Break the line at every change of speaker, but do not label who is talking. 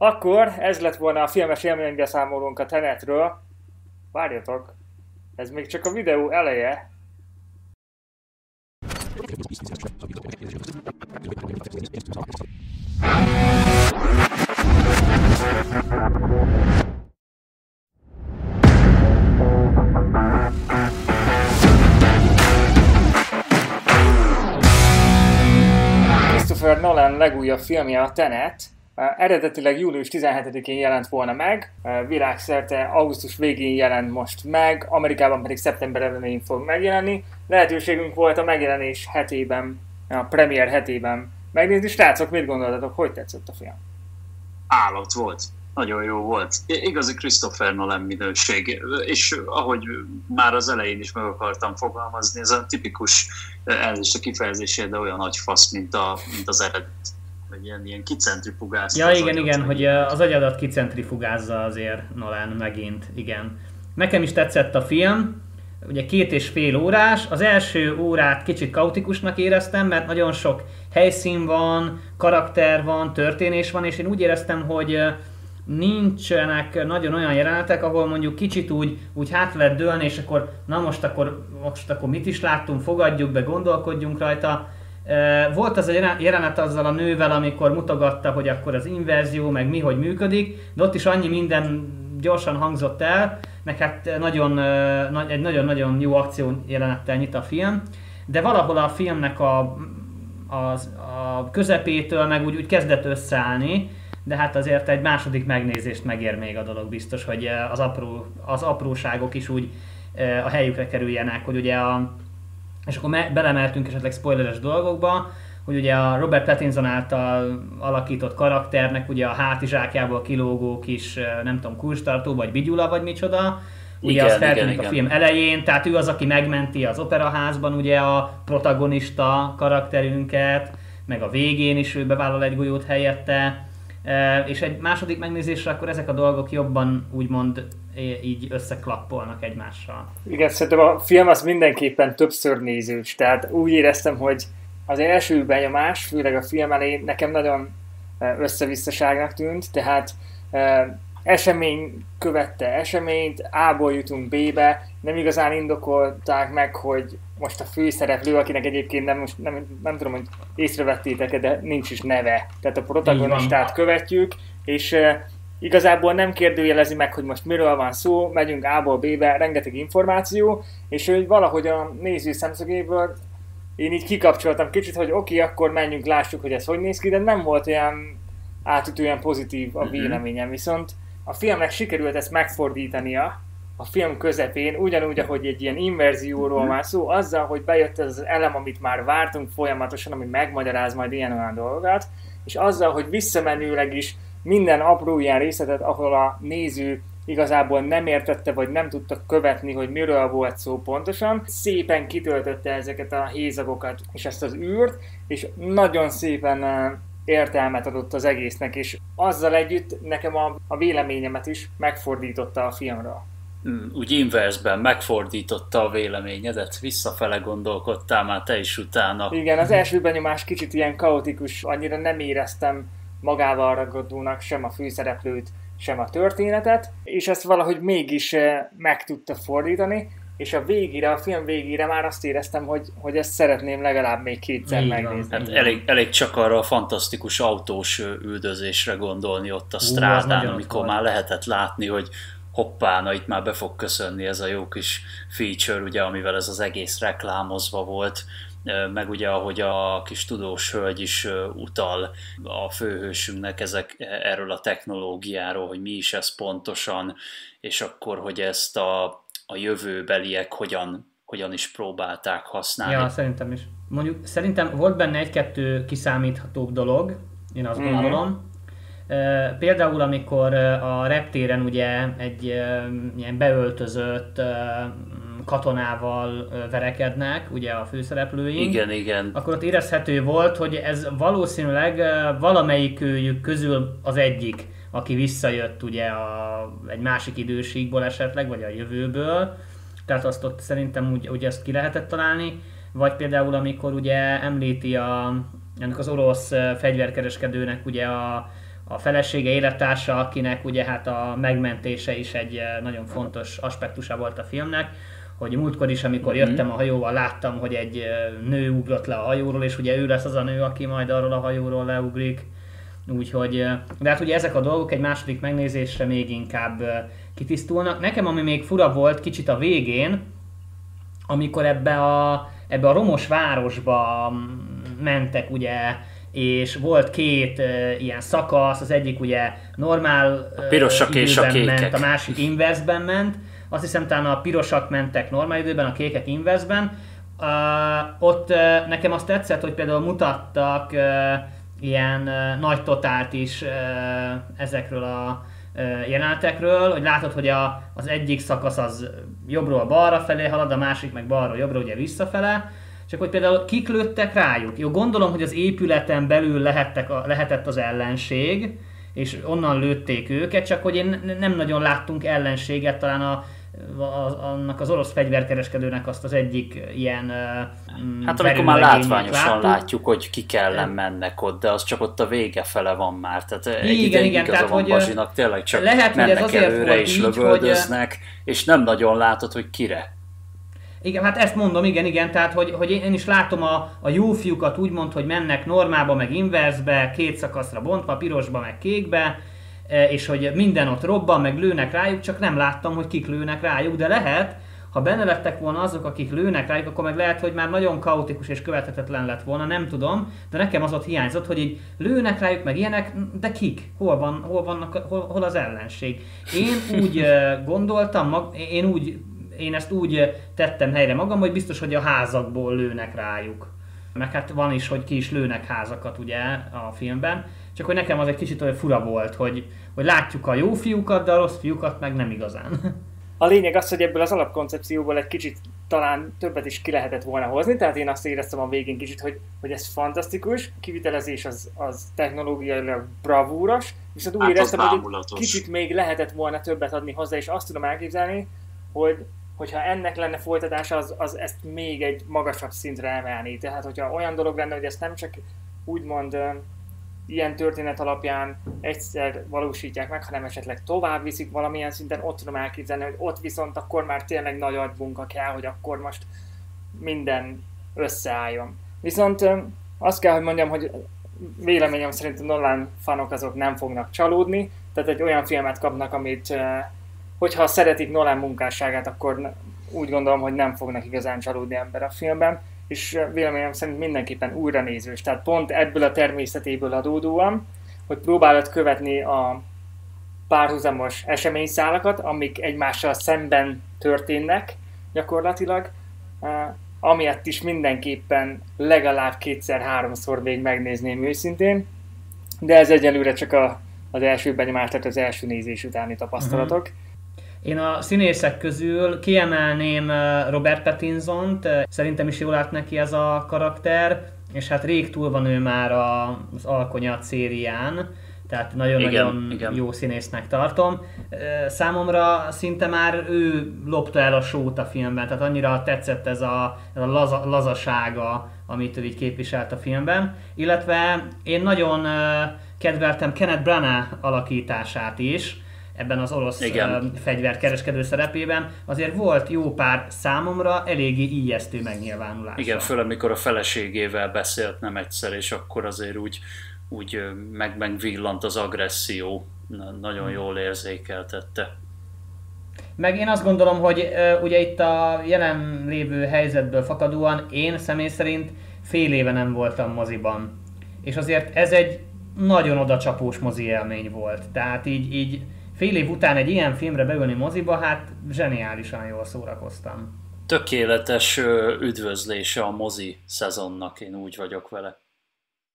Akkor ez lett volna a filmes élménybeszámolónk a Tenetről. Várjatok, ez még csak a videó eleje. Christopher Nolan legújabb filmje a Tenet, Eredetileg július 17-én jelent volna meg, világszerte augusztus végén jelent most meg, Amerikában pedig szeptember elején fog megjelenni. Lehetőségünk volt a megjelenés hetében, a premier hetében megnézni. Srácok, mit gondoltatok, hogy tetszett a film?
Állat volt. Nagyon jó volt. Igazi Christopher Nolan minőség. És ahogy már az elején is meg akartam fogalmazni, ez a tipikus elnézést a kifejezésére, de olyan nagy fasz, mint, a, mint az eredet vagy ilyen, ilyen kicentrifugázza.
Ja, igen, igen, hogy az agyadat kicentrifugázza azért Nolan megint, igen. Nekem is tetszett a film, ugye két és fél órás, az első órát kicsit kaotikusnak éreztem, mert nagyon sok helyszín van, karakter van, történés van, és én úgy éreztem, hogy nincsenek nagyon olyan jelenetek, ahol mondjuk kicsit úgy, úgy hát lehet dőlni, és akkor na most akkor, most akkor mit is láttunk, fogadjuk be, gondolkodjunk rajta, volt az a jelenet azzal a nővel, amikor mutogatta, hogy akkor az inverzió, meg mi, hogy működik, de ott is annyi minden gyorsan hangzott el, meg hát nagyon, egy nagyon-nagyon jó akció jelenettel nyit a film, de valahol a filmnek a, az, a közepétől meg úgy, úgy kezdett összeállni, de hát azért egy második megnézést megér még a dolog biztos, hogy az, apró, az apróságok is úgy a helyükre kerüljenek, hogy ugye a, és akkor me- belemeltünk esetleg spoileres dolgokba, hogy ugye a Robert Pattinson által alakított karakternek ugye a hátizsákjából kilógó kis, nem tudom, kurstartó, vagy bigyula, vagy micsoda, ugye igen, az feltűnik igen, a film igen. elején, tehát ő az, aki megmenti az operaházban ugye a protagonista karakterünket, meg a végén is ő bevállal egy golyót helyette, és egy második megnézésre akkor ezek a dolgok jobban úgymond így összeklappolnak egymással.
Igen, szerintem a film az mindenképpen többször nézős, tehát úgy éreztem, hogy az első benyomás, főleg a film elején nekem nagyon összevisszaságnak tűnt, tehát esemény követte eseményt, A-ból jutunk B-be, nem igazán indokolták meg, hogy most a főszereplő, akinek egyébként nem, nem, nem tudom, hogy észrevettétek de nincs is neve. Tehát a protagonistát követjük, és igazából nem kérdőjelezi meg, hogy most miről van szó, megyünk A-ból B-be, rengeteg információ, és hogy valahogy a néző szemszögéből én így kikapcsoltam kicsit, hogy oké, okay, akkor menjünk, lássuk, hogy ez hogy néz ki, de nem volt olyan átütően pozitív a mhm. véleményem, viszont a filmnek sikerült ezt megfordítania a film közepén, ugyanúgy, ahogy egy ilyen inverzióról van szó, azzal, hogy bejött ez az elem, amit már vártunk folyamatosan, ami megmagyaráz majd ilyen olyan dolgokat, és azzal, hogy visszamenőleg is minden apró ilyen részletet, ahol a néző igazából nem értette, vagy nem tudta követni, hogy miről volt szó pontosan. Szépen kitöltötte ezeket a hézagokat és ezt az űrt, és nagyon szépen eh, értelmet adott az egésznek, és azzal együtt nekem a, a véleményemet is megfordította a filmről.
Hmm, úgy inversben megfordította a véleményedet, visszafele gondolkodtál már te is utána.
Igen, az első benyomás kicsit ilyen kaotikus, annyira nem éreztem magával ragadónak sem a főszereplőt, sem a történetet, és ezt valahogy mégis eh, meg tudta fordítani, és a végére, a film végére már azt éreztem, hogy, hogy ezt szeretném legalább még kétszer Igen, megnézni.
Hát elég, elég csak arra a fantasztikus autós üldözésre gondolni ott a strádán, amikor már lehetett látni, hogy hoppá, na itt már be fog köszönni ez a jó kis feature, ugye, amivel ez az egész reklámozva volt, meg ugye ahogy a kis tudós hölgy is utal a főhősünknek ezek, erről a technológiáról, hogy mi is ez pontosan, és akkor, hogy ezt a a jövőbeliek hogyan, hogyan is próbálták használni.
Ja, szerintem is. Mondjuk szerintem volt benne egy-kettő kiszámíthatóbb dolog, én azt mm-hmm. gondolom. Például, amikor a reptéren ugye egy ilyen beöltözött katonával verekednek, ugye a főszereplőink.
Igen, igen.
Akkor ott érezhető volt, hogy ez valószínűleg valamelyikőjük közül az egyik aki visszajött ugye a, egy másik időségból esetleg, vagy a jövőből, tehát azt ott szerintem úgy, úgy ezt ki lehetett találni, vagy például amikor ugye említi a, ennek az orosz fegyverkereskedőnek ugye a, a felesége élettársa, akinek ugye hát a megmentése is egy nagyon fontos aspektusa volt a filmnek, hogy múltkor is, amikor mm-hmm. jöttem a hajóval, láttam, hogy egy nő ugrott le a hajóról, és ugye ő lesz az a nő, aki majd arról a hajóról leugrik. Úgyhogy, de hát ugye ezek a dolgok egy második megnézésre még inkább kitisztulnak. Nekem ami még fura volt kicsit a végén, amikor ebbe a, ebbe a romos városba mentek ugye, és volt két uh, ilyen szakasz, az egyik ugye normál
uh, a pirosak és a kékek.
ment, a másik inversben ment, azt hiszem talán a pirosak mentek normál időben, a kékek inversben. Uh, ott uh, nekem azt tetszett, hogy például mutattak uh, ilyen uh, nagy totált is uh, ezekről a uh, jelenetekről, hogy látod, hogy a, az egyik szakasz az jobbról balra felé halad, a másik meg balra jobbra ugye visszafele, csak hogy például kik lőttek rájuk. Jó, gondolom, hogy az épületen belül lehettek a, lehetett az ellenség, és onnan lőtték őket, csak hogy én nem nagyon láttunk ellenséget, talán a, a, annak az orosz fegyverkereskedőnek azt az egyik ilyen
Hát amikor már látványosan láttuk. látjuk, hogy ki ellen mennek ott, de az csak ott a vége fele van már. Tehát egy igen, igen, tehát van hogy Bazsinak, tényleg csak lehet, mennek hogy ez előre és lövöldöznek, hogy... és nem nagyon látod, hogy kire.
Igen, hát ezt mondom, igen, igen, tehát hogy, hogy én is látom a, a jó fiúkat úgymond, hogy mennek normába, meg inversbe, két szakaszra bontva, pirosba, meg kékbe, e, és hogy minden ott robban, meg lőnek rájuk, csak nem láttam, hogy kik lőnek rájuk, de lehet, ha benne lettek volna azok, akik lőnek rájuk, akkor meg lehet, hogy már nagyon kaotikus és követhetetlen lett volna, nem tudom, de nekem az ott hiányzott, hogy így lőnek rájuk, meg ilyenek, de kik? Hol, van, hol, vannak, hol, hol az ellenség? Én úgy e, gondoltam, én úgy én ezt úgy tettem helyre magam, hogy biztos, hogy a házakból lőnek rájuk. Meg hát van is, hogy ki is lőnek házakat ugye a filmben, csak hogy nekem az egy kicsit olyan fura volt, hogy, hogy látjuk a jó fiúkat, de a rossz fiúkat meg nem igazán.
A lényeg az, hogy ebből az alapkoncepcióból egy kicsit talán többet is ki lehetett volna hozni, tehát én azt éreztem a végén kicsit, hogy, hogy ez fantasztikus, a kivitelezés az, az technológiailag bravúros, viszont úgy hát éreztem, hogy kicsit még lehetett volna többet adni hozzá, és azt tudom elképzelni, hogy hogyha ennek lenne folytatása, az, az ezt még egy magasabb szintre emelni. Tehát, hogyha olyan dolog lenne, hogy ezt nem csak úgymond ilyen történet alapján egyszer valósítják meg, hanem esetleg tovább viszik valamilyen szinten, ott tudom elképzelni, hogy ott viszont akkor már tényleg nagy agybunka kell, hogy akkor most minden összeálljon. Viszont azt kell, hogy mondjam, hogy véleményem szerint a Nolan fanok azok nem fognak csalódni, tehát egy olyan filmet kapnak, amit hogyha szeretik Nolan munkásságát, akkor úgy gondolom, hogy nem fognak igazán csalódni ember a filmben, és véleményem szerint mindenképpen újra nézős. Tehát pont ebből a természetéből adódóan, hogy próbálod követni a párhuzamos eseményszálakat, amik egymással szemben történnek gyakorlatilag, amiatt is mindenképpen legalább kétszer-háromszor még megnézném őszintén, de ez egyelőre csak a, az első benyomás, tehát az első nézés utáni tapasztalatok. Uh-huh.
Én a színészek közül kiemelném Robert Pattinson-t, szerintem is jól lát neki ez a karakter, és hát rég túl van ő már az Alkonya szérián, tehát nagyon-nagyon jó színésznek tartom. Számomra szinte már ő lopta el a sót a filmben, tehát annyira tetszett ez a, ez a laza, lazasága, amit ő így képviselt a filmben. Illetve én nagyon kedveltem Kenneth Branagh alakítását is, ebben az orosz Igen. fegyverkereskedő szerepében, azért volt jó pár számomra eléggé ijesztő megnyilvánulása.
Igen, főleg mikor a feleségével beszélt nem egyszer, és akkor azért úgy, úgy meg megvillant az agresszió, nagyon jól érzékeltette.
Meg én azt gondolom, hogy ugye itt a jelen lévő helyzetből fakadóan én személy szerint fél éve nem voltam moziban. És azért ez egy nagyon odacsapós mozi élmény volt. Tehát így, így fél év után egy ilyen filmre beülni moziba, hát zseniálisan jól szórakoztam.
Tökéletes üdvözlése a mozi szezonnak, én úgy vagyok vele.